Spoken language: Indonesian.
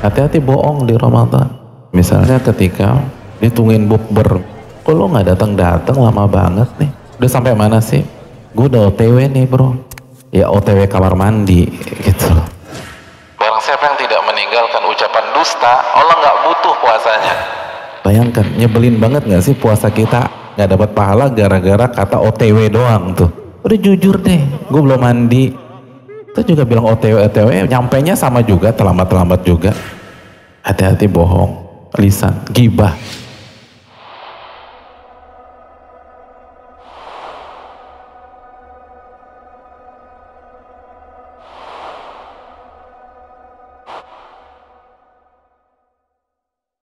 hati-hati bohong di Ramadan. Misalnya ketika ditungguin bukber kok lo nggak datang datang lama banget nih. Udah sampai mana sih? Gue udah otw nih bro. Ya otw kamar mandi gitu barang siapa yang tidak meninggalkan ucapan dusta Allah nggak butuh puasanya. Bayangkan nyebelin banget nggak sih puasa kita? Nggak dapat pahala gara-gara kata otw doang tuh. Udah jujur deh gue belum mandi itu juga bilang otw otw nyampe nya sama juga terlambat terlambat juga. Hati-hati bohong lisan gibah